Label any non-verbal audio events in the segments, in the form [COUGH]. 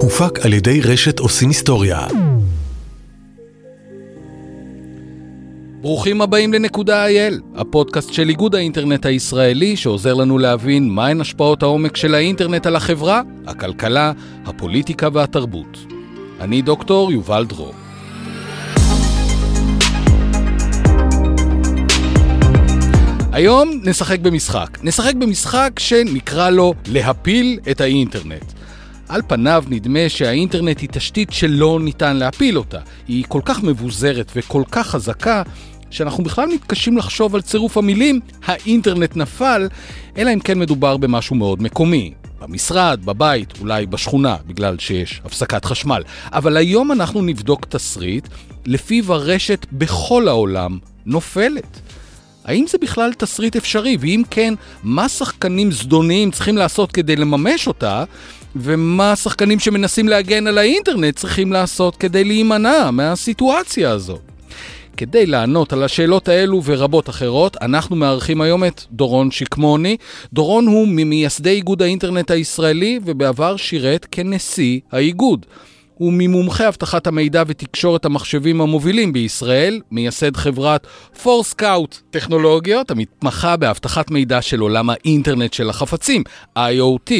הופק על ידי רשת עושים היסטוריה. ברוכים הבאים לנקודה אייל, הפודקאסט של איגוד האינטרנט הישראלי שעוזר לנו להבין מהן השפעות העומק של האינטרנט על החברה, הכלכלה, הפוליטיקה והתרבות. אני דוקטור יובל דרור. היום נשחק במשחק. נשחק במשחק שנקרא לו להפיל את האינטרנט. על פניו נדמה שהאינטרנט היא תשתית שלא ניתן להפיל אותה. היא כל כך מבוזרת וכל כך חזקה, שאנחנו בכלל מתקשים לחשוב על צירוף המילים האינטרנט נפל, אלא אם כן מדובר במשהו מאוד מקומי. במשרד, בבית, אולי בשכונה, בגלל שיש הפסקת חשמל. אבל היום אנחנו נבדוק תסריט לפיו הרשת בכל העולם נופלת. האם זה בכלל תסריט אפשרי? ואם כן, מה שחקנים זדוניים צריכים לעשות כדי לממש אותה? ומה השחקנים שמנסים להגן על האינטרנט צריכים לעשות כדי להימנע מהסיטואציה הזו? כדי לענות על השאלות האלו ורבות אחרות, אנחנו מארחים היום את דורון שקמוני. דורון הוא ממייסדי איגוד האינטרנט הישראלי, ובעבר שירת כנשיא האיגוד. הוא ממומחי אבטחת המידע ותקשורת המחשבים המובילים בישראל, מייסד חברת פורסקאוט טכנולוגיות, המתמחה באבטחת מידע של עולם האינטרנט של החפצים, IoT.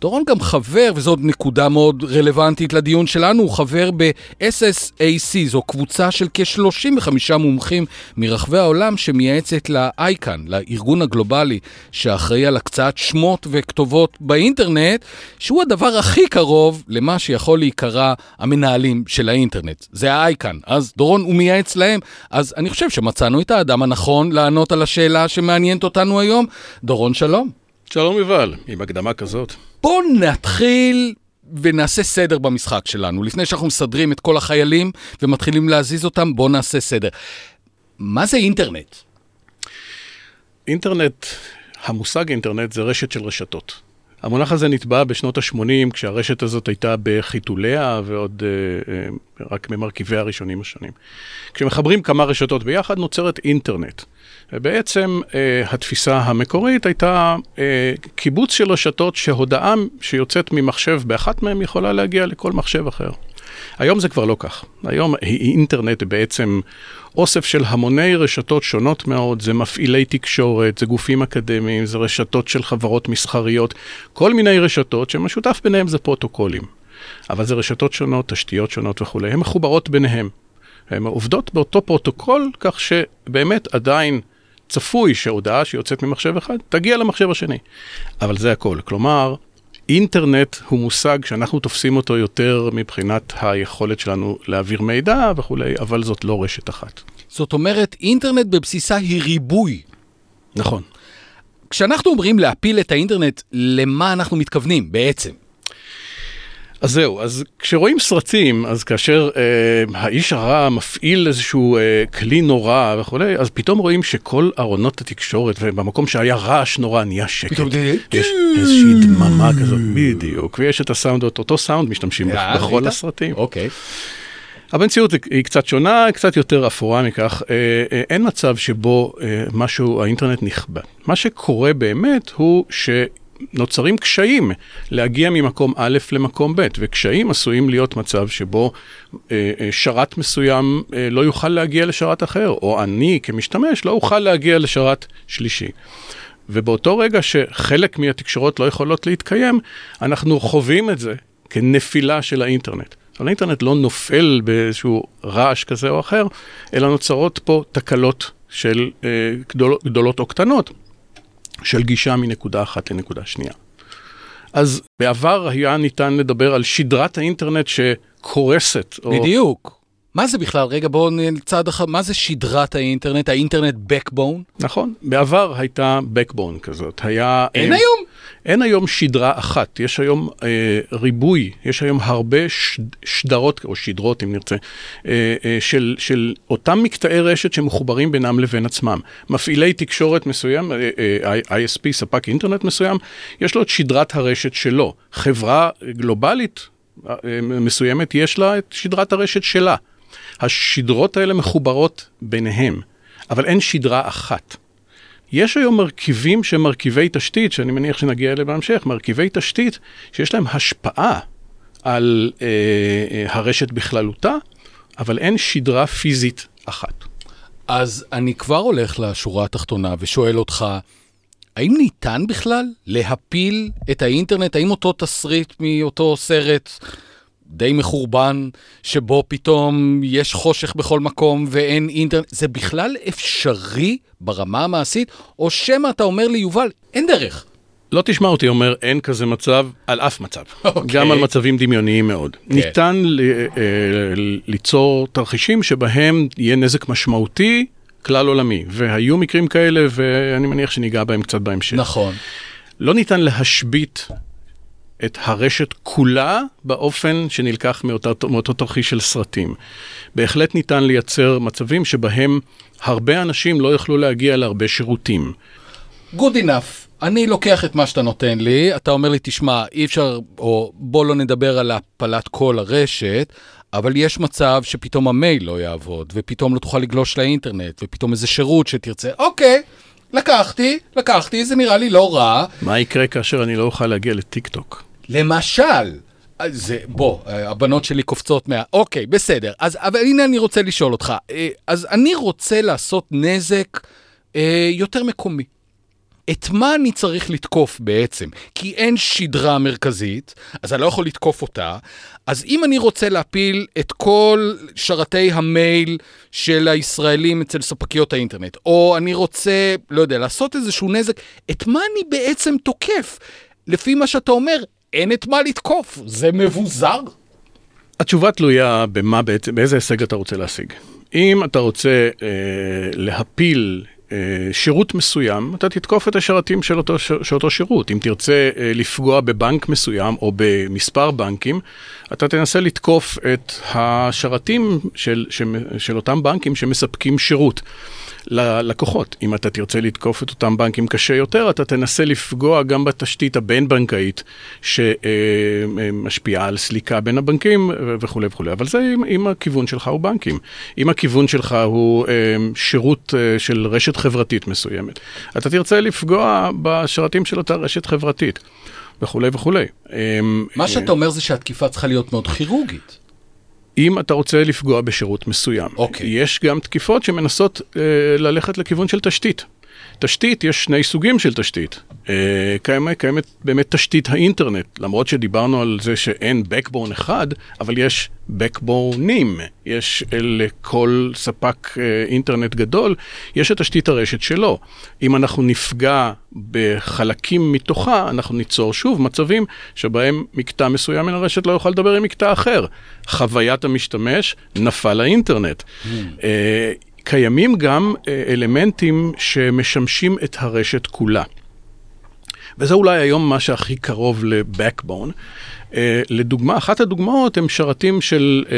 דורון גם חבר, וזו נקודה מאוד רלוונטית לדיון שלנו, הוא חבר ב-SSAC, זו קבוצה של כ-35 מומחים מרחבי העולם שמייעצת ל-ICAN, לארגון הגלובלי שאחראי על הקצאת שמות וכתובות באינטרנט, שהוא הדבר הכי קרוב למה שיכול להיקרא המנהלים של האינטרנט. זה ה-ICAN. אז דורון הוא מייעץ להם, אז אני חושב שמצאנו את האדם הנכון לענות על השאלה שמעניינת אותנו היום. דורון, שלום. שלום יובל, עם הקדמה כזאת. בואו נתחיל ונעשה סדר במשחק שלנו. לפני שאנחנו מסדרים את כל החיילים ומתחילים להזיז אותם, בואו נעשה סדר. מה זה אינטרנט? אינטרנט, המושג אינטרנט זה רשת של רשתות. המונח הזה נטבע בשנות ה-80, כשהרשת הזאת הייתה בחיתוליה ועוד uh, uh, רק ממרכיביה הראשונים השונים. כשמחברים כמה רשתות ביחד, נוצרת אינטרנט. ובעצם uh, התפיסה המקורית הייתה uh, קיבוץ של רשתות שהודעה שיוצאת ממחשב באחת מהן יכולה להגיע לכל מחשב אחר. היום זה כבר לא כך. היום אינטרנט בעצם אוסף של המוני רשתות שונות מאוד, זה מפעילי תקשורת, זה גופים אקדמיים, זה רשתות של חברות מסחריות, כל מיני רשתות שמשותף ביניהם זה פרוטוקולים. אבל זה רשתות שונות, תשתיות שונות וכולי, הן מחוברות ביניהן. הן עובדות באותו פרוטוקול, כך שבאמת עדיין צפוי שהודעה שיוצאת ממחשב אחד תגיע למחשב השני. אבל זה הכל. כלומר, אינטרנט הוא מושג שאנחנו תופסים אותו יותר מבחינת היכולת שלנו להעביר מידע וכולי, אבל זאת לא רשת אחת. זאת אומרת, אינטרנט בבסיסה היא ריבוי. נכון. כשאנחנו אומרים להפיל את האינטרנט, למה אנחנו מתכוונים בעצם? אז זהו, אז כשרואים סרטים, אז כאשר אה, האיש הרע מפעיל איזשהו אה, כלי נורא וכולי, אז פתאום רואים שכל ארונות התקשורת, ובמקום שהיה רעש נורא נהיה שקט. פתאום יש איזושהי דממה כזאת, בדיוק, ויש את הסאונד, אותו סאונד משתמשים בכל הסרטים. אוקיי. המציאות היא קצת שונה, קצת יותר אפורה מכך. אין מצב שבו משהו, האינטרנט נכבה. מה שקורה באמת הוא ש... נוצרים קשיים להגיע ממקום א' למקום ב', וקשיים עשויים להיות מצב שבו אה, אה, שרת מסוים אה, לא יוכל להגיע לשרת אחר, או אני כמשתמש לא אוכל להגיע לשרת שלישי. ובאותו רגע שחלק מהתקשורות לא יכולות להתקיים, אנחנו חווים את זה כנפילה של האינטרנט. אבל האינטרנט לא נופל באיזשהו רעש כזה או אחר, אלא נוצרות פה תקלות של גדול, גדולות או קטנות. של גישה מנקודה אחת לנקודה שנייה. אז בעבר היה ניתן לדבר על שדרת האינטרנט שקורסת. בדיוק. מה זה בכלל? רגע, בואו צעד אחד, מה זה שדרת האינטרנט, האינטרנט Backbone? נכון, בעבר הייתה Backbone כזאת, היה... אין אה, היום? אין היום שדרה אחת, יש היום אה, ריבוי, יש היום הרבה ש, שדרות, או שדרות אם נרצה, אה, אה, של, של אותם מקטעי רשת שמחוברים בינם לבין עצמם. מפעילי תקשורת מסוים, אה, אה, ISP, ספק אינטרנט מסוים, יש לו את שדרת הרשת שלו. חברה גלובלית אה, מסוימת, יש לה את שדרת הרשת שלה. השדרות האלה מחוברות ביניהם, אבל אין שדרה אחת. יש היום מרכיבים שהם מרכיבי תשתית, שאני מניח שנגיע אליהם בהמשך, מרכיבי תשתית שיש להם השפעה על אה, אה, הרשת בכללותה, אבל אין שדרה פיזית אחת. אז אני כבר הולך לשורה התחתונה ושואל אותך, האם ניתן בכלל להפיל את האינטרנט? האם אותו תסריט מאותו סרט די מחורבן, שבו פתאום יש חושך בכל מקום ואין אינטרנט, זה בכלל אפשרי ברמה המעשית? או שמא אתה אומר לי, יובל, אין דרך. לא תשמע אותי אומר אין כזה מצב על אף מצב, אוקיי. okay. גם על מצבים דמיוניים מאוד. כן. ניתן ל, אה, ליצור תרחישים שבהם יהיה נזק משמעותי כלל עולמי, והיו מקרים כאלה ואני מניח שניגע בהם קצת בהמשך. נכון. לא ניתן להשבית את הרשת כולה באופן שנלקח מאותו, מאותו תרחיש של סרטים. בהחלט ניתן לייצר מצבים שבהם הרבה אנשים לא יוכלו להגיע להרבה שירותים. Good enough. אני לוקח את מה שאתה נותן לי, אתה אומר לי, תשמע, אי אפשר, או בוא לא נדבר על הפלת כל הרשת, אבל יש מצב שפתאום המייל לא יעבוד, ופתאום לא תוכל לגלוש לאינטרנט, ופתאום איזה שירות שתרצה, אוקיי, לקחתי, לקחתי, זה נראה לי לא רע. מה יקרה כאשר אני לא אוכל להגיע לטיק טוק? למשל, זה, בוא, הבנות שלי קופצות מה... אוקיי, בסדר. אז, אבל הנה אני רוצה לשאול אותך. אה, אז אני רוצה לעשות נזק אה, יותר מקומי. את מה אני צריך לתקוף בעצם? כי אין שדרה מרכזית, אז אני לא יכול לתקוף אותה. אז אם אני רוצה להפיל את כל שרתי המייל של הישראלים אצל ספקיות האינטרנט, או אני רוצה, לא יודע, לעשות איזשהו נזק, את מה אני בעצם תוקף? לפי מה שאתה אומר, אין את מה לתקוף, זה מבוזר. התשובה תלויה במה בעצם, באיזה הישג אתה רוצה להשיג. אם אתה רוצה אה, להפיל אה, שירות מסוים, אתה תתקוף את השרתים של אותו, של אותו שירות. אם תרצה אה, לפגוע בבנק מסוים או במספר בנקים, אתה תנסה לתקוף את השרתים של, של, של אותם בנקים שמספקים שירות. ללקוחות. אם אתה תרצה לתקוף את אותם בנקים קשה יותר, אתה תנסה לפגוע גם בתשתית הבין-בנקאית שמשפיעה על סליקה בין הבנקים וכולי וכולי. אבל זה אם, אם הכיוון שלך הוא בנקים. אם הכיוון שלך הוא שירות של רשת חברתית מסוימת, אתה תרצה לפגוע בשרתים של אותה רשת חברתית. וכולי וכולי. מה שאתה אומר זה שהתקיפה צריכה להיות מאוד כירורגית. אם אתה רוצה לפגוע בשירות מסוים. אוקיי. יש גם תקיפות שמנסות אה, ללכת לכיוון של תשתית. תשתית, יש שני סוגים של תשתית. אה, קיימת, קיימת באמת תשתית האינטרנט, למרות שדיברנו על זה שאין backbone אחד, אבל יש backboneים. יש לכל ספק אה, אינטרנט גדול, יש את תשתית הרשת שלו. אם אנחנו נפגע בחלקים מתוכה, אנחנו ניצור שוב מצבים שבהם מקטע מסוים מן הרשת לא יוכל לדבר עם מקטע אחר. חוויית המשתמש נפל לאינטרנט. Mm. קיימים גם אה, אלמנטים שמשמשים את הרשת כולה. וזה אולי היום מה שהכי קרוב ל-Backbone. Uh, לדוגמה, אחת הדוגמאות הם שרתים של uh,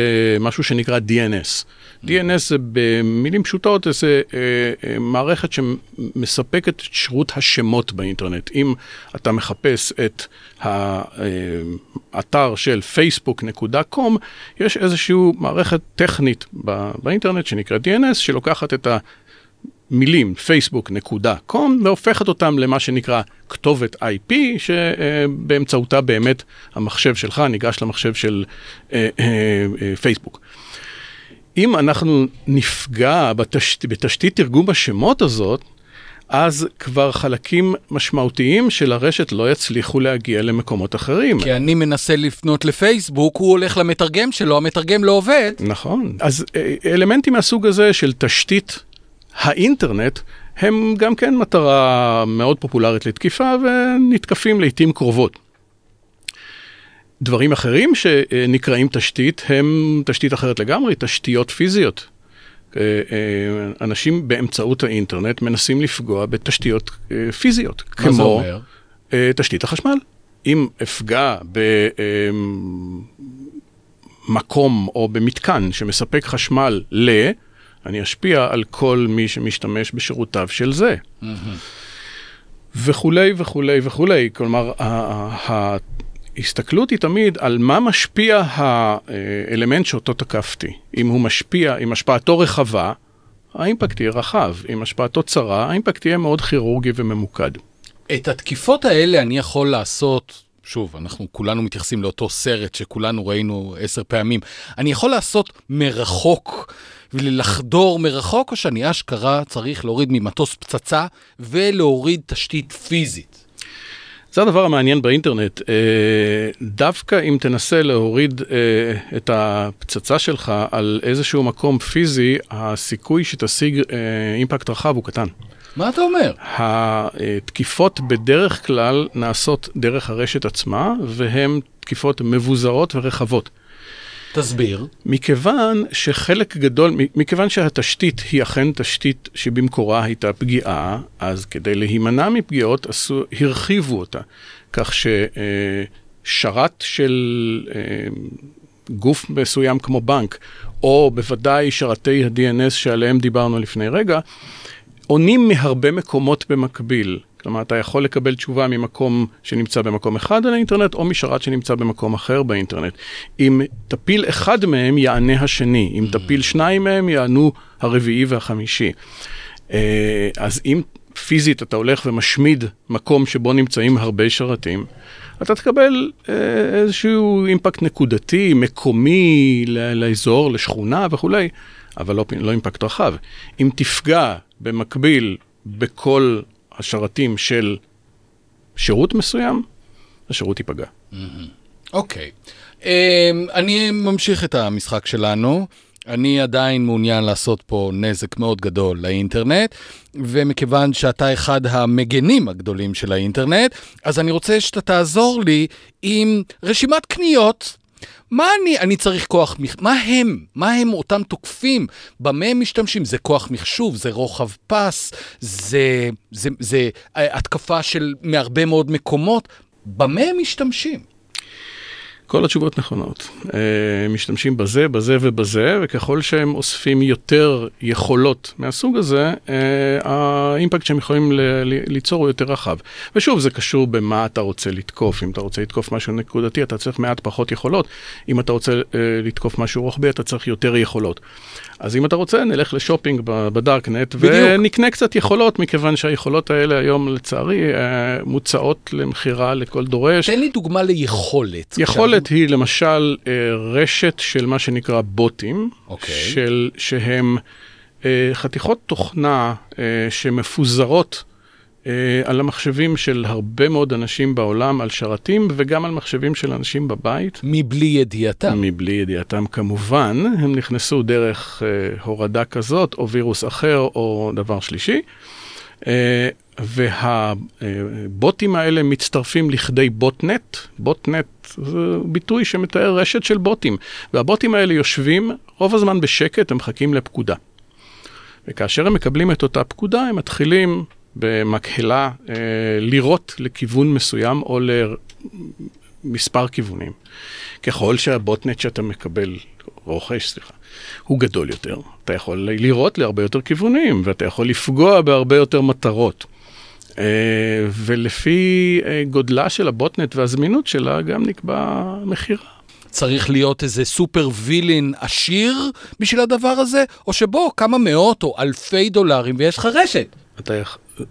משהו שנקרא DNS. DNS זה במילים פשוטות, זה uh, uh, מערכת שמספקת את שירות השמות באינטרנט. אם אתה מחפש את האתר של facebook.com, יש איזושהי מערכת טכנית באינטרנט שנקראת DNS, שלוקחת את ה... מילים facebook.com והופכת אותם למה שנקרא כתובת IP, שבאמצעותה באמת המחשב שלך ניגש למחשב של אה, אה, אה, פייסבוק. אם אנחנו נפגע בתשת, בתשתית תרגום השמות הזאת, אז כבר חלקים משמעותיים של הרשת לא יצליחו להגיע למקומות אחרים. כי אני מנסה לפנות לפייסבוק, הוא הולך למתרגם שלו, המתרגם לא עובד. נכון. אז אלמנטים מהסוג הזה של תשתית האינטרנט הם גם כן מטרה מאוד פופולרית לתקיפה ונתקפים לעיתים קרובות. דברים אחרים שנקראים תשתית הם תשתית אחרת לגמרי, תשתיות פיזיות. אה, אה, אנשים באמצעות האינטרנט מנסים לפגוע בתשתיות אה, פיזיות. כמו אומר? תשתית החשמל. אם אפגע במקום או במתקן שמספק חשמל ל... אני אשפיע על כל מי שמשתמש בשירותיו של זה. Mm-hmm. וכולי וכולי וכולי. כלומר, ההסתכלות היא תמיד על מה משפיע האלמנט שאותו תקפתי. אם הוא משפיע, אם השפעתו רחבה, האימפקט יהיה רחב. אם השפעתו צרה, האימפקט יהיה מאוד כירורגי וממוקד. את התקיפות האלה אני יכול לעשות, שוב, אנחנו כולנו מתייחסים לאותו סרט שכולנו ראינו עשר פעמים, אני יכול לעשות מרחוק ולחדור מרחוק, או שאני אשכרה צריך להוריד ממטוס פצצה ולהוריד תשתית פיזית? זה הדבר המעניין באינטרנט. אה, דווקא אם תנסה להוריד אה, את הפצצה שלך על איזשהו מקום פיזי, הסיכוי שתשיג אה, אימפקט רחב הוא קטן. מה אתה אומר? התקיפות בדרך כלל נעשות דרך הרשת עצמה, והן תקיפות מבוזרות ורחבות. תסביר. מכיוון שחלק גדול, מכיוון שהתשתית היא אכן תשתית שבמקורה הייתה פגיעה, אז כדי להימנע מפגיעות עשו, הרחיבו אותה. כך ששרת של אה, גוף מסוים כמו בנק, או בוודאי שרתי ה-DNS שעליהם דיברנו לפני רגע, עונים מהרבה מקומות במקביל. כלומר, אתה יכול לקבל תשובה ממקום שנמצא במקום אחד על האינטרנט, או משרת שנמצא במקום אחר באינטרנט. אם תפיל אחד מהם, יענה השני. אם mm. תפיל שניים מהם, יענו הרביעי והחמישי. אה, אז אם פיזית אתה הולך ומשמיד מקום שבו נמצאים הרבה שרתים, אתה תקבל אה, איזשהו אימפקט נקודתי, מקומי, לאזור, לשכונה וכולי, אבל לא, לא אימפקט רחב. אם תפגע במקביל בכל השרתים של שירות מסוים, השירות ייפגע. אוקיי. Okay. אמ, um, אני ממשיך את המשחק שלנו. אני עדיין מעוניין לעשות פה נזק מאוד גדול לאינטרנט, ומכיוון שאתה אחד המגנים הגדולים של האינטרנט, אז אני רוצה שאתה תעזור לי עם רשימת קניות מה אני, אני צריך כוח, מה הם? מה הם אותם תוקפים? במה הם משתמשים? זה כוח מחשוב, זה רוחב פס, זה, זה, זה אה, התקפה של מהרבה מאוד מקומות. במה הם משתמשים? כל התשובות נכונות. אה, משתמשים בזה, בזה ובזה, וככל שהם אוספים יותר יכולות מהסוג הזה, אה, האימפקט שהם יכולים ליצור הוא יותר רחב. ושוב, זה קשור במה אתה רוצה לתקוף. אם אתה רוצה לתקוף משהו נקודתי, אתה צריך מעט פחות יכולות. אם אתה רוצה אה, לתקוף משהו רוחבי, אתה צריך יותר יכולות. אז אם אתה רוצה, נלך לשופינג בדארקנט, ונקנה קצת יכולות, מכיוון שהיכולות האלה היום, לצערי, מוצעות למכירה לכל דורש. תן לי דוגמה ליכולת. יכולת היא למשל אה, רשת של מה שנקרא בוטים, okay. אוקיי. של, שהם אה, חתיכות תוכנה אה, שמפוזרות על המחשבים של הרבה מאוד אנשים בעולם, על שרתים, וגם על מחשבים של אנשים בבית. מבלי ידיעתם. מבלי ידיעתם כמובן. הם נכנסו דרך הורדה כזאת, או וירוס אחר, או דבר שלישי. והבוטים האלה מצטרפים לכדי בוטנט. בוטנט זה ביטוי שמתאר רשת של בוטים. והבוטים האלה יושבים רוב הזמן בשקט, הם מחכים לפקודה. וכאשר הם מקבלים את אותה פקודה, הם מתחילים במקהלה אה, לירות לכיוון מסוים או למספר כיוונים. ככל שהבוטנט שאתה מקבל, רוכש, סליחה, הוא גדול יותר, אתה יכול לירות להרבה יותר כיוונים, ואתה יכול לפגוע בהרבה יותר מטרות. אה, ולפי אה, גודלה של הבוטנט והזמינות שלה גם נקבע מחירה. צריך להיות איזה סופר וילין עשיר בשביל הדבר הזה, או שבו כמה מאות או אלפי דולרים ויש לך רשת. אתה,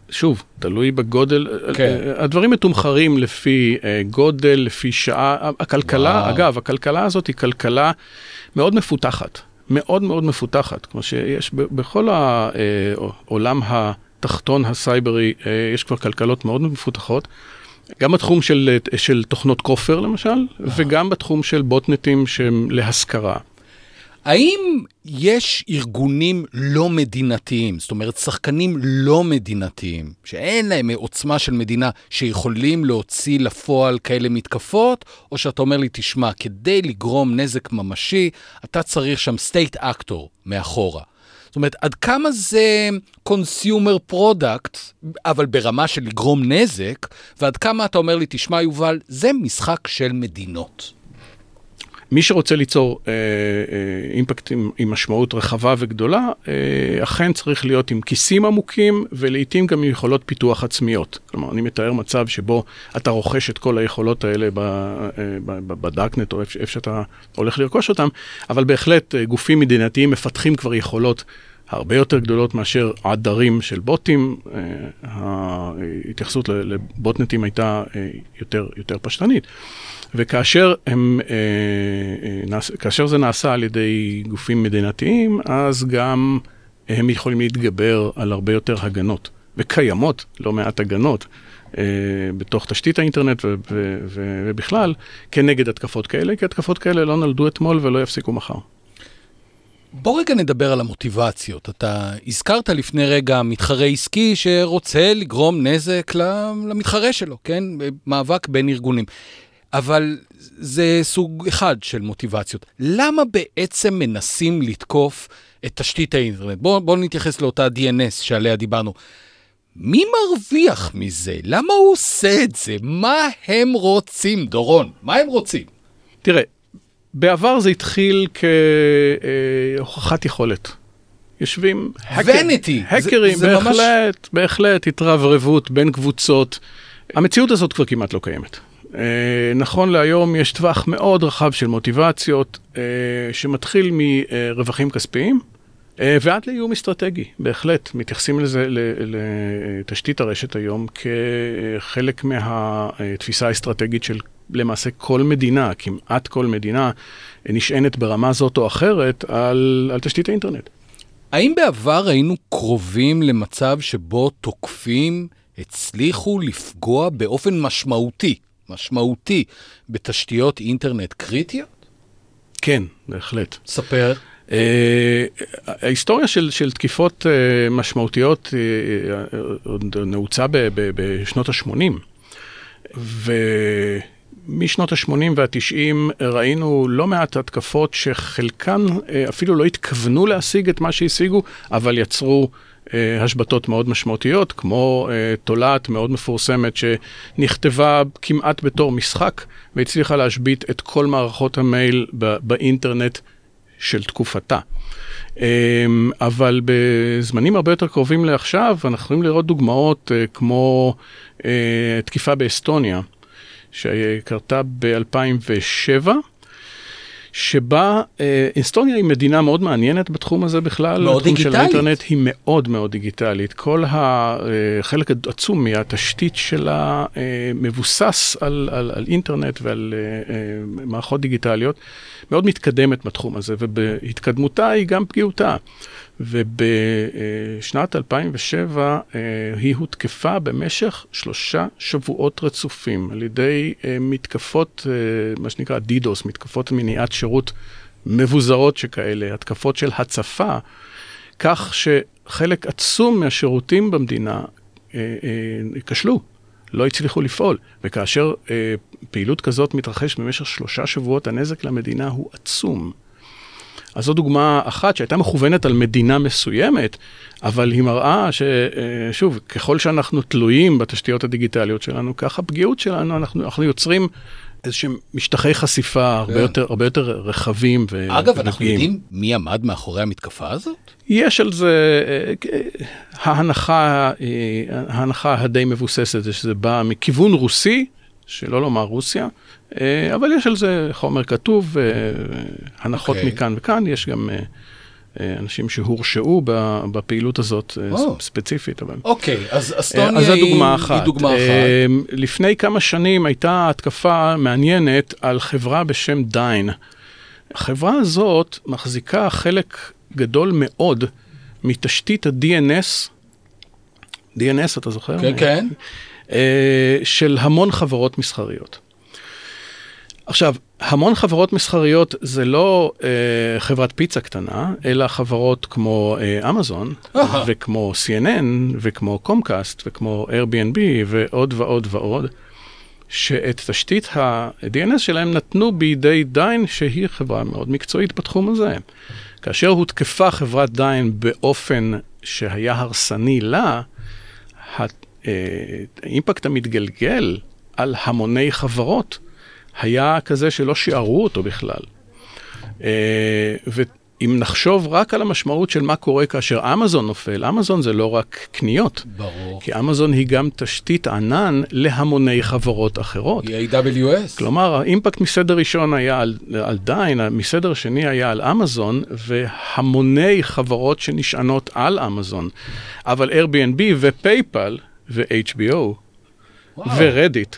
שוב, תלוי בגודל, כן. הדברים מתומחרים לפי גודל, לפי שעה, הכלכלה, וואו. אגב, הכלכלה הזאת היא כלכלה מאוד מפותחת, מאוד מאוד מפותחת, כמו שיש בכל העולם ה... התחתון הסייברי, אה, יש כבר כלכלות מאוד מפותחות. גם בתחום של, של תוכנות כופר למשל, אה. וגם בתחום של בוטנטים שהם להשכרה. האם יש ארגונים לא מדינתיים, זאת אומרת שחקנים לא מדינתיים, שאין להם עוצמה של מדינה, שיכולים להוציא לפועל כאלה מתקפות, או שאתה אומר לי, תשמע, כדי לגרום נזק ממשי, אתה צריך שם state actor מאחורה. זאת אומרת, עד כמה זה consumer product, אבל ברמה של לגרום נזק, ועד כמה אתה אומר לי, תשמע יובל, זה משחק של מדינות. מי שרוצה ליצור אה, אה, impact עם, עם משמעות רחבה וגדולה, אה, אכן צריך להיות עם כיסים עמוקים ולעיתים גם עם יכולות פיתוח עצמיות. כלומר, אני מתאר מצב שבו אתה רוכש את כל היכולות האלה אה, בדארקנט או איפה שאתה הולך לרכוש אותם, אבל בהחלט אה, גופים מדינתיים מפתחים כבר יכולות הרבה יותר גדולות מאשר עדרים של בוטים. אה, ההתייחסות לבוטנטים הייתה אה, יותר, יותר פשטנית. וכאשר הם, אה, כאשר זה נעשה על ידי גופים מדינתיים, אז גם הם יכולים להתגבר על הרבה יותר הגנות. וקיימות לא מעט הגנות בתוך תשתית האינטרנט ובכלל, כנגד התקפות כאלה, כי התקפות כאלה לא נולדו אתמול ולא יפסיקו מחר. בוא רגע נדבר על המוטיבציות. אתה הזכרת לפני רגע מתחרה עסקי שרוצה לגרום נזק למתחרה שלו, כן? מאבק בין ארגונים. אבל זה סוג אחד של מוטיבציות. למה בעצם מנסים לתקוף את תשתית האינטרנט? בואו בוא נתייחס לאותה DNS שעליה דיברנו. מי מרוויח מזה? למה הוא עושה את זה? מה הם רוצים, דורון? מה הם רוצים? תראה, בעבר זה התחיל כהוכחת יכולת. יושבים זה, זה בהחלט, ממש... בהחלט התרברבות בין קבוצות. המציאות הזאת כבר כמעט לא קיימת. Uh, נכון להיום יש טווח מאוד רחב של מוטיבציות uh, שמתחיל מרווחים כספיים uh, ועד לאיום אסטרטגי, בהחלט. מתייחסים לזה, לתשתית הרשת היום כחלק מהתפיסה האסטרטגית של למעשה כל מדינה, כמעט כל מדינה, נשענת ברמה זאת או אחרת על, על תשתית האינטרנט. האם בעבר היינו קרובים למצב שבו תוקפים הצליחו לפגוע באופן משמעותי, משמעותי, בתשתיות אינטרנט קריטיות? כן, בהחלט. ספר. Uh, ההיסטוריה של, של תקיפות uh, משמעותיות uh, נעוצה בשנות ה-80. משנות ה-80 וה-90 ראינו לא מעט התקפות שחלקן אה, אפילו לא התכוונו להשיג את מה שהשיגו, אבל יצרו אה, השבתות מאוד משמעותיות, כמו אה, תולעת מאוד מפורסמת שנכתבה כמעט בתור משחק והצליחה להשבית את כל מערכות המייל באינטרנט של תקופתה. אבל בזמנים הרבה יותר קרובים לעכשיו, אנחנו יכולים לראות דוגמאות כמו תקיפה באסטוניה. שקרתה ב-2007. שבה אה, אסטוניה היא מדינה מאוד מעניינת בתחום הזה בכלל. מאוד דיגיטלית. של האינטרנט היא מאוד מאוד דיגיטלית. כל החלק אה, עצום מהתשתית שלה אה, מבוסס על, על, על אינטרנט ועל אה, אה, מערכות דיגיטליות. מאוד מתקדמת בתחום הזה, ובהתקדמותה היא גם פגיעותה. ובשנת 2007 אה, היא הותקפה במשך שלושה שבועות רצופים על ידי אה, מתקפות, אה, מה שנקרא דידוס, מתקפות מניעת שירות מבוזרות שכאלה, התקפות של הצפה, כך שחלק עצום מהשירותים במדינה כשלו. לא הצליחו לפעול, וכאשר פעילות כזאת מתרחשת במשך שלושה שבועות, הנזק למדינה הוא עצום. אז זו דוגמה אחת שהייתה מכוונת על מדינה מסוימת, אבל היא מראה ששוב, אה, ככל שאנחנו תלויים בתשתיות הדיגיטליות שלנו, ככה הפגיעות שלנו, אנחנו, אנחנו יוצרים איזשהם משטחי חשיפה הרבה, כן. יותר, הרבה יותר רחבים ופגיעים. אגב, אנחנו יודעים מי עמד מאחורי המתקפה הזאת? יש על זה, אה, ההנחה, אה, ההנחה הדי מבוססת זה שזה בא מכיוון רוסי, שלא לומר רוסיה, אה, אבל יש על זה חומר כתוב, הנחות okay. אוקיי. מכאן וכאן, יש גם אנשים שהורשעו בפעילות הזאת oh. ספציפית. אוקיי, okay, אז אסטוניה אז היא, אחת. היא דוגמה אחת. לפני כמה שנים הייתה התקפה מעניינת על חברה בשם דיין. החברה הזאת מחזיקה חלק גדול מאוד מתשתית ה-DNS, DNS אתה זוכר? כן, כן. אה, של המון חברות מסחריות. עכשיו, המון חברות מסחריות זה לא אה, חברת פיצה קטנה, אלא חברות כמו אה, אמזון, וכמו CNN, וכמו קומקאסט, וכמו Airbnb, ועוד ועוד ועוד, שאת תשתית ה-DNS שלהם נתנו בידי דיין, שהיא חברה מאוד מקצועית בתחום הזה. כאשר הותקפה חברת דיין באופן שהיה הרסני לה, האימפקט המתגלגל על המוני חברות היה כזה שלא שיערו אותו בכלל. אה, אם נחשוב רק על המשמעות של מה קורה כאשר אמזון נופל, אמזון זה לא רק קניות. ברור. כי אמזון היא גם תשתית ענן להמוני חברות אחרות. היא AWS. כלומר, האימפקט מסדר ראשון היה על, על דיין, מסדר שני היה על אמזון, והמוני חברות שנשענות על אמזון. אבל Airbnb ופייפל ו-HBO ורדיט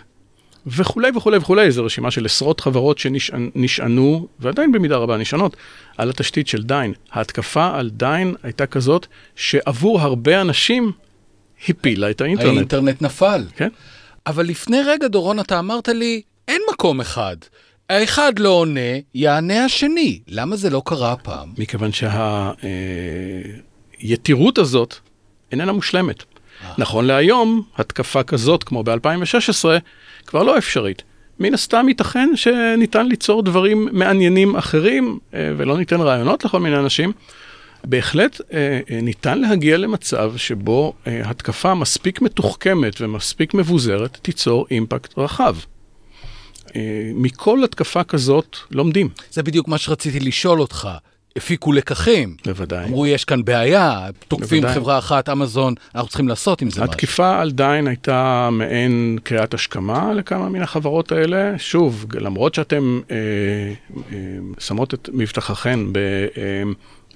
וכולי וכולי וכולי, זו רשימה של עשרות חברות שנשענו, ועדיין במידה רבה נשענות, על התשתית של דיין. ההתקפה על דיין הייתה כזאת שעבור הרבה אנשים הפילה את האינטרנט. האינטרנט נפל. כן. אבל לפני רגע, דורון, אתה אמרת לי, אין מקום אחד. האחד לא עונה, יענה השני. למה זה לא קרה הפעם? מכיוון שהיתירות הזאת איננה מושלמת. נכון להיום, התקפה כזאת, כמו ב-2016, כבר לא אפשרית. מן הסתם ייתכן שניתן ליצור דברים מעניינים אחרים, אה, ולא ניתן רעיונות לכל מיני אנשים. בהחלט אה, אה, ניתן להגיע למצב שבו התקפה מספיק מתוחכמת ומספיק מבוזרת תיצור אימפקט רחב. מכל התקפה כזאת לומדים. זה בדיוק מה שרציתי לשאול אותך. הפיקו לקחים. בוודאי. אמרו, יש כאן בעיה, תוקפים בוודאי. חברה אחת, אמזון, אנחנו צריכים לעשות עם זה משהו. התקיפה על דיין הייתה מעין קריאת השכמה לכמה מן החברות האלה. שוב, למרות שאתם אה, אה, שמות את מבטחכם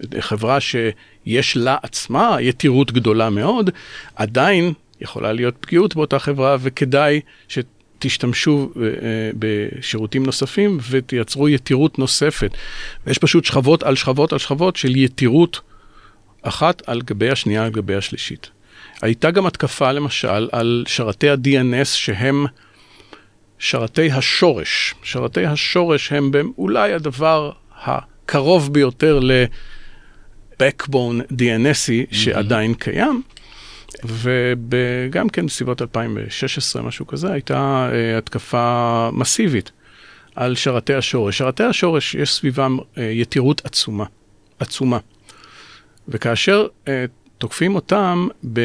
בחברה אה, שיש לה עצמה יתירות גדולה מאוד, עדיין יכולה להיות פגיעות באותה חברה, וכדאי ש... תשתמשו אה, בשירותים נוספים ותייצרו יתירות נוספת. ויש פשוט שכבות על שכבות על שכבות של יתירות אחת על גבי השנייה על גבי השלישית. הייתה גם התקפה למשל על שרתי ה-DNS שהם שרתי השורש. שרתי השורש הם אולי הדבר הקרוב ביותר ל-Backbone DNSי שעדיין קיים. וגם כן בסביבות 2016, משהו כזה, הייתה uh, התקפה מסיבית על שרתי השורש. שרתי השורש, יש סביבם uh, יתירות עצומה, עצומה. וכאשר uh, תוקפים אותם ב,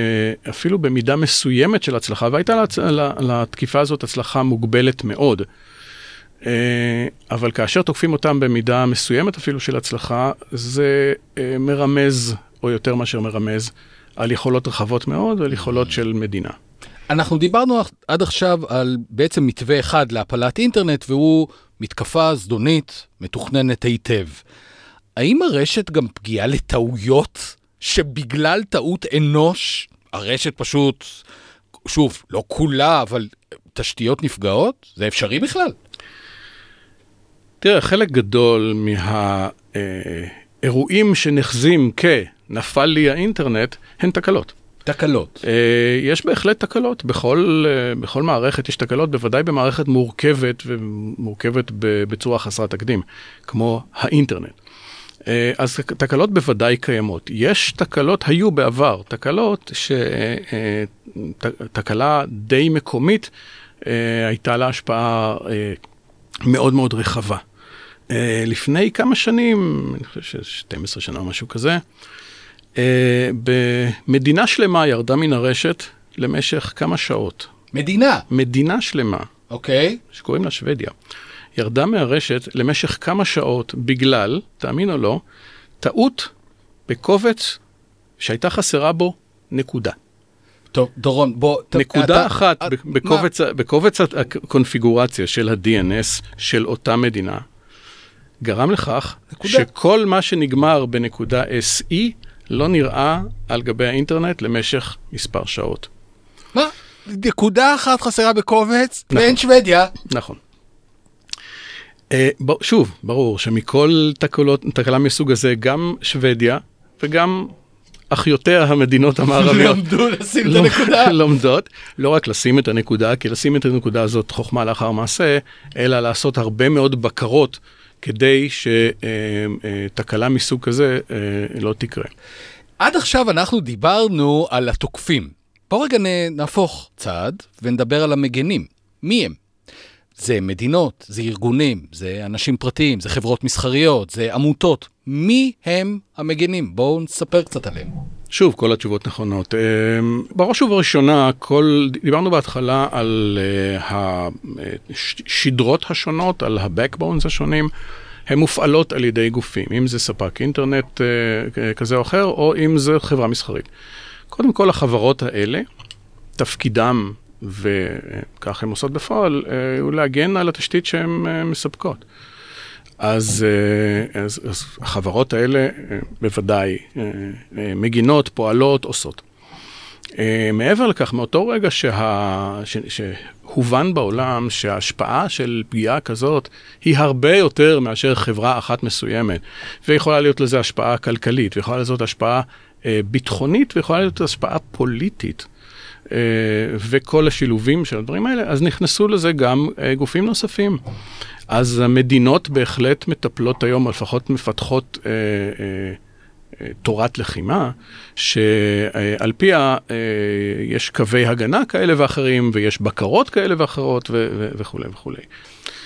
אפילו במידה מסוימת של הצלחה, והייתה לה, לתקיפה הזאת הצלחה מוגבלת מאוד. אבל כאשר תוקפים אותם במידה מסוימת אפילו של הצלחה, זה מרמז, או יותר מאשר מרמז, על יכולות רחבות מאוד ועל יכולות של מדינה. אנחנו דיברנו עד עכשיו על בעצם מתווה אחד להפלת אינטרנט, והוא מתקפה זדונית מתוכננת היטב. האם הרשת גם פגיעה לטעויות, שבגלל טעות אנוש, הרשת פשוט, שוב, לא כולה, אבל תשתיות נפגעות? זה אפשרי בכלל? תראה, חלק גדול מהאירועים שנחזים כ... נפל לי האינטרנט, הן תקלות. תקלות. Uh, יש בהחלט תקלות, בכל, uh, בכל מערכת יש תקלות, בוודאי במערכת מורכבת ומורכבת בצורה חסרת תקדים, כמו האינטרנט. Uh, אז תקלות בוודאי קיימות. יש תקלות, היו בעבר, תקלות שתקלה די מקומית הייתה לה השפעה מאוד מאוד רחבה. לפני כמה שנים, אני חושב ש-12 שנה או משהו כזה, אה, במדינה שלמה ירדה מן הרשת למשך כמה שעות. מדינה? מדינה שלמה. אוקיי. Okay. שקוראים לה שוודיה. ירדה מהרשת למשך כמה שעות בגלל, תאמין או לא, טעות בקובץ שהייתה חסרה בו נקודה. טוב, דורון, בוא... נקודה אתה, אחת אתה, בקובץ, בקובץ הקונפיגורציה של ה-DNS של אותה מדינה, גרם לכך נקודה. שכל מה שנגמר בנקודה SE לא נראה על גבי האינטרנט למשך מספר שעות. מה? נקודה אחת חסרה בקובץ, נכון, ואין שוודיה. נכון. Uh, ב, שוב, ברור שמכל תקלות, תקלה מסוג הזה, גם שוודיה וגם אחיותיה המדינות המערביות [LAUGHS] למדו לשים את לא- הנקודה. [LAUGHS] לומדות, לא רק לשים את הנקודה, כי לשים את הנקודה הזאת חוכמה לאחר מעשה, אלא לעשות הרבה מאוד בקרות כדי שתקלה מסוג כזה אה, לא תקרה. עד עכשיו אנחנו דיברנו על התוקפים. בואו רגע נהפוך צעד ונדבר על המגנים. מי הם? זה מדינות, זה ארגונים, זה אנשים פרטיים, זה חברות מסחריות, זה עמותות. מי הם המגנים? בואו נספר קצת עליהם. שוב, כל התשובות נכונות. אה, בראש ובראשונה, כל, דיברנו בהתחלה על השדרות השונות, על ה-backbones השונים. הן מופעלות על ידי גופים, אם זה ספק אינטרנט כזה או אחר, או אם זה חברה מסחרית. קודם כל, החברות האלה, תפקידם, וכך הן עושות בפועל, הוא להגן על התשתית שהן מספקות. אז, אז, אז החברות האלה בוודאי מגינות, פועלות, עושות. מעבר לכך, מאותו רגע שה... ש... שהובן בעולם שההשפעה של פגיעה כזאת היא הרבה יותר מאשר חברה אחת מסוימת, ויכולה להיות לזה השפעה כלכלית, ויכולה להיות השפעה אה, ביטחונית, ויכולה להיות השפעה פוליטית. אה, וכל השילובים של הדברים האלה, אז נכנסו לזה גם אה, גופים נוספים. אז המדינות בהחלט מטפלות היום, או לפחות מפתחות אה, אה, תורת לחימה, שעל פיה אה, יש קווי הגנה כאלה ואחרים, ויש בקרות כאלה ואחרות וכולי וכולי.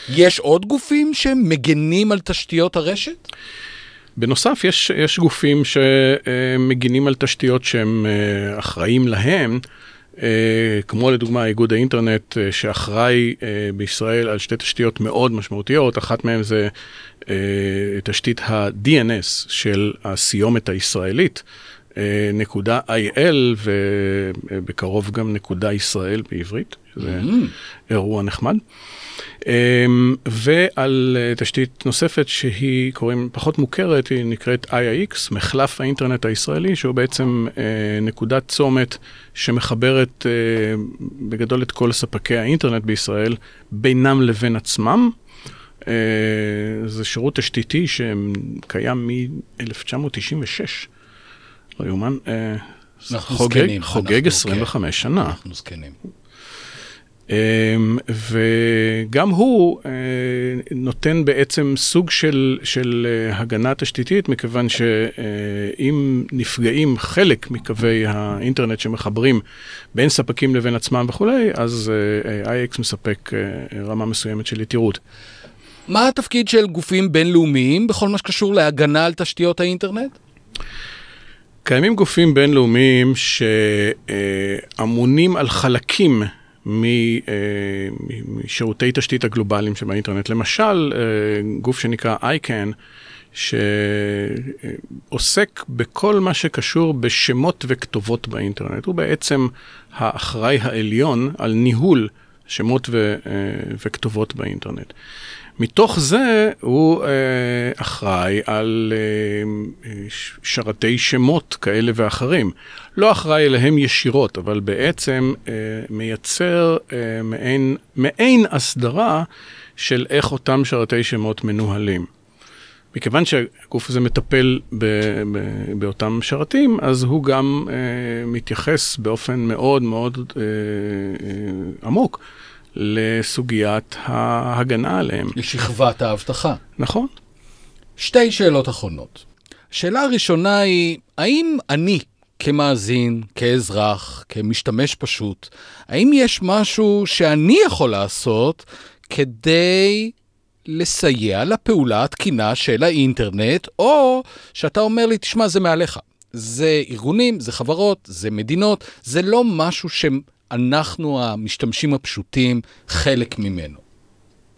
יש עוד גופים שמגנים על תשתיות הרשת? בנוסף, יש, יש גופים שמגינים על תשתיות שהם אה, אחראים להם. אה, כמו לדוגמה איגוד האינטרנט אה, שאחראי אה, בישראל על שתי תשתיות מאוד משמעותיות, אחת מהן זה תשתית ה-DNS של הסיומת הישראלית, נקודה IL ובקרוב גם נקודה ישראל בעברית, זה mm-hmm. אירוע נחמד. אמ, ועל אה, תשתית נוספת שהיא, קוראים, פחות מוכרת, היא נקראת IIX, מחלף האינטרנט הישראלי, שהוא בעצם אה, נקודת צומת שמחברת אה, בגדול את כל ספקי האינטרנט בישראל בינם לבין עצמם. זה שירות תשתיתי שקיים מ-1996, לא יאומן. חוגג, חוגג 25 כן. שנה. אנחנו זקנים. אמ, וגם הוא אה, נותן בעצם סוג של, של אה, הגנה תשתיתית, מכיוון שאם נפגעים חלק מקווי האינטרנט שמחברים בין ספקים לבין עצמם וכולי, אז אה, IX מספק רמה מסוימת של יתירות. מה התפקיד של גופים בינלאומיים בכל מה שקשור להגנה על תשתיות האינטרנט? קיימים גופים בינלאומיים שאמונים על חלקים אה, משירותי תשתית הגלובליים שבאינטרנט. למשל, אה, גוף שנקרא ICANN, שעוסק בכל מה שקשור בשמות וכתובות באינטרנט. הוא בעצם האחראי העליון על ניהול שמות ו- אה, וכתובות באינטרנט. מתוך זה הוא אה, אחראי על אה, שרתי שמות כאלה ואחרים. לא אחראי אליהם ישירות, אבל בעצם אה, מייצר אה, מעין, מעין הסדרה של איך אותם שרתי שמות מנוהלים. מכיוון שהגוף הזה מטפל ב, ב, באותם שרתים, אז הוא גם אה, מתייחס באופן מאוד מאוד אה, אה, עמוק לסוגיית ההגנה עליהם. לשכבת האבטחה. נכון. שתי שאלות אחרונות. השאלה הראשונה היא, האם אני כמאזין, כאזרח, כמשתמש פשוט, האם יש משהו שאני יכול לעשות כדי לסייע לפעולה התקינה של האינטרנט, או שאתה אומר לי, תשמע, זה מעליך. זה ארגונים, זה חברות, זה מדינות, זה לא משהו אנחנו, המשתמשים הפשוטים, חלק ממנו.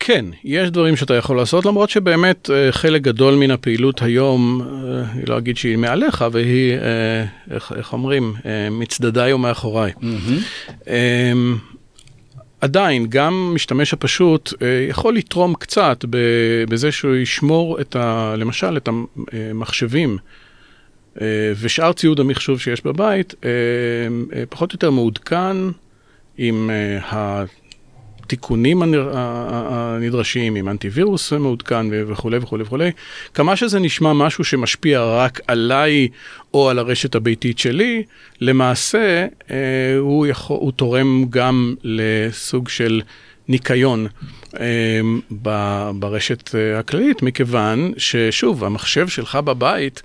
כן, יש דברים שאתה יכול לעשות, למרות שבאמת אה, חלק גדול מן הפעילות היום, אה, אני לא אגיד שהיא מעליך, והיא, אה, איך, איך אומרים, מצדדיי ומאחוריי. Mm-hmm. עדיין, גם משתמש הפשוט יכול לתרום קצת בזה שהוא ישמור את ה... למשל, את המחשבים. ושאר ציוד המחשוב שיש בבית, פחות או יותר מעודכן עם uh, התיקונים הנדרשים, עם אנטיווירוס מעודכן וכולי וכולי וכולי. כמה שזה נשמע משהו שמשפיע רק עליי או על הרשת הביתית שלי, למעשה uh, הוא, יכול, הוא תורם גם לסוג של ניקיון uh, ברשת הכללית, מכיוון ששוב, המחשב שלך בבית,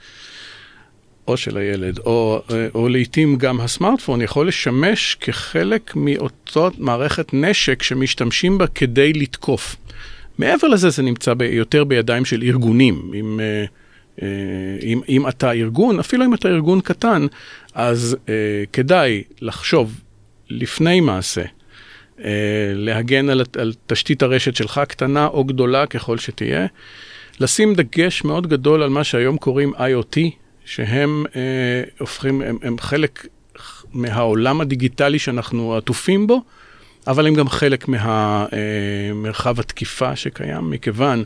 או של הילד, או, או לעיתים גם הסמארטפון, יכול לשמש כחלק מאותו מערכת נשק שמשתמשים בה כדי לתקוף. מעבר לזה, זה נמצא ב, יותר בידיים של ארגונים. אם, אה, אה, אם, אם אתה ארגון, אפילו אם אתה ארגון קטן, אז uh, כדאי לחשוב לפני מעשה, להגן על, על תשתית הרשת שלך, קטנה או גדולה ככל שתהיה. לשים דגש מאוד גדול על מה שהיום קוראים IoT, שהם אה, הופכים, הם, הם חלק מהעולם הדיגיטלי שאנחנו עטופים בו, אבל הם גם חלק מהמרחב אה, התקיפה שקיים, מכיוון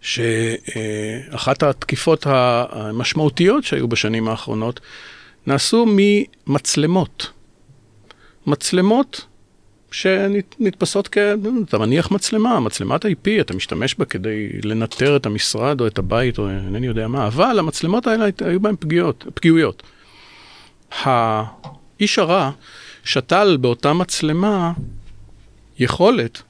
שאחת התקיפות המשמעותיות שהיו בשנים האחרונות נעשו ממצלמות. מצלמות שנתפסות כ... אתה מניח מצלמה, מצלמת IP, אתה משתמש בה כדי לנטר את המשרד או את הבית או אינני יודע מה, אבל המצלמות האלה היו בהן פגיעות, פגיעויות. האיש הרע שתל באותה מצלמה יכולת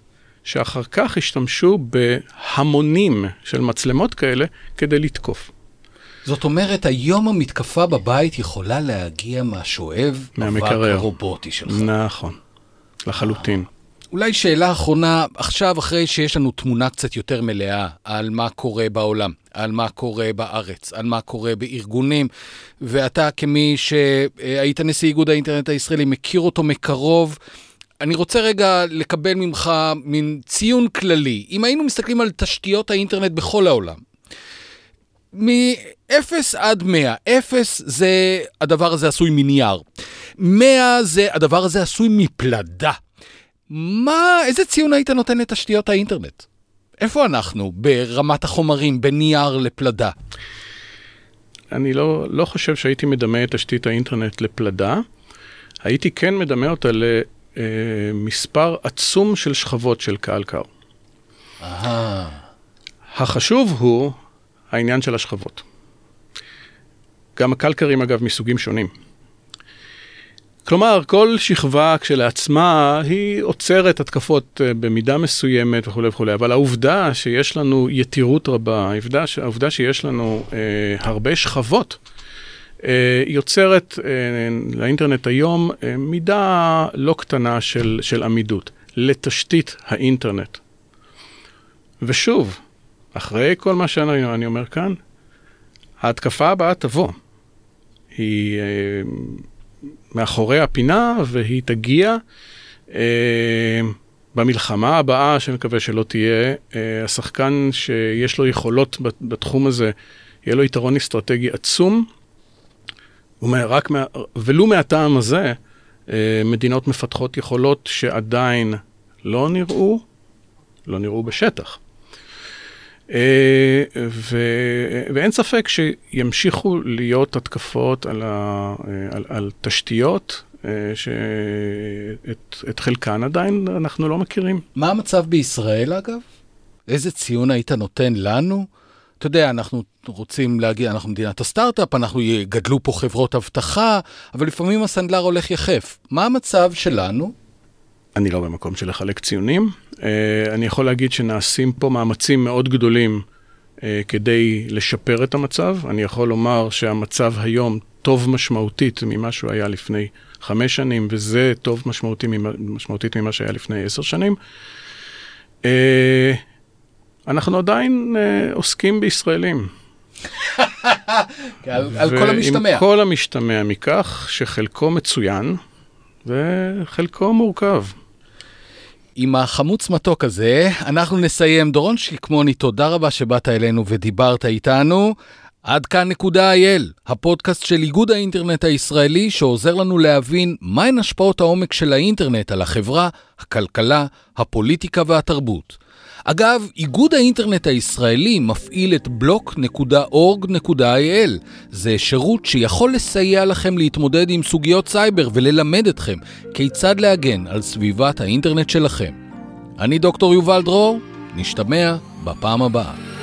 שאחר כך השתמשו בהמונים של מצלמות כאלה כדי לתקוף. זאת אומרת, היום המתקפה בבית יכולה להגיע מהשואב אבק הרובוטי שלך. נכון, לחלוטין. אולי שאלה אחרונה, עכשיו אחרי שיש לנו תמונה קצת יותר מלאה על מה קורה בעולם, על מה קורה בארץ, על מה קורה בארגונים, ואתה כמי שהיית נשיא איגוד האינטרנט הישראלי, מכיר אותו מקרוב, אני רוצה רגע לקבל ממך מין ציון כללי. אם היינו מסתכלים על תשתיות האינטרנט בכל העולם, מ-0 עד 100, 0 זה הדבר הזה עשוי מנייר, 100 זה הדבר הזה עשוי מפלדה. מה, איזה ציון היית נותן לתשתיות האינטרנט? איפה אנחנו ברמת החומרים, בין נייר לפלדה? אני לא, לא חושב שהייתי מדמה את תשתית האינטרנט לפלדה. הייתי כן מדמה אותה למספר עצום של שכבות של קהל קר. החשוב הוא העניין של השכבות. גם הקלקרים אגב מסוגים שונים. כלומר, כל שכבה כשלעצמה היא עוצרת התקפות אה, במידה מסוימת וכולי וכולי, אבל העובדה שיש לנו יתירות רבה, העובדה, העובדה שיש לנו אה, הרבה שכבות, אה, יוצרת אה, לאינטרנט היום אה, מידה לא קטנה של, של עמידות לתשתית האינטרנט. ושוב, אחרי כל מה שאני אומר כאן, ההתקפה הבאה תבוא. היא... אה, מאחורי הפינה, והיא תגיע אה, במלחמה הבאה, שאני מקווה שלא תהיה, אה, השחקן שיש לו יכולות בתחום הזה, יהיה לו יתרון אסטרטגי עצום, מה, ולו מהטעם הזה, אה, מדינות מפתחות יכולות שעדיין לא נראו, לא נראו בשטח. אה, ו... ואין ספק שימשיכו להיות התקפות על, ה... על, על תשתיות אה, שאת את חלקן עדיין אנחנו לא מכירים. מה המצב בישראל אגב? איזה ציון היית נותן לנו? אתה יודע, אנחנו רוצים להגיע, אנחנו מדינת הסטארט-אפ, אנחנו גדלו פה חברות אבטחה, אבל לפעמים הסנדלר הולך יחף. מה המצב שלנו? אני לא במקום של לחלק ציונים. Uh, אני יכול להגיד שנעשים פה מאמצים מאוד גדולים uh, כדי לשפר את המצב. אני יכול לומר שהמצב היום טוב משמעותית ממה שהוא היה לפני חמש שנים, וזה טוב משמעותי, משמעותית ממה שהיה לפני עשר שנים. Uh, אנחנו עדיין עוסקים בישראלים. [LAUGHS] על, על כל המשתמע. ועם כל המשתמע מכך שחלקו מצוין וחלקו מורכב. עם החמוץ מתוק הזה, אנחנו נסיים. דורון שקמוני, תודה רבה שבאת אלינו ודיברת איתנו. עד כאן נקודה אייל, הפודקאסט של איגוד האינטרנט הישראלי שעוזר לנו להבין מהן השפעות העומק של האינטרנט על החברה, הכלכלה, הפוליטיקה והתרבות. אגב, איגוד האינטרנט הישראלי מפעיל את block.org.il. זה שירות שיכול לסייע לכם להתמודד עם סוגיות סייבר וללמד אתכם כיצד להגן על סביבת האינטרנט שלכם. אני דוקטור יובל דרור, נשתמע בפעם הבאה.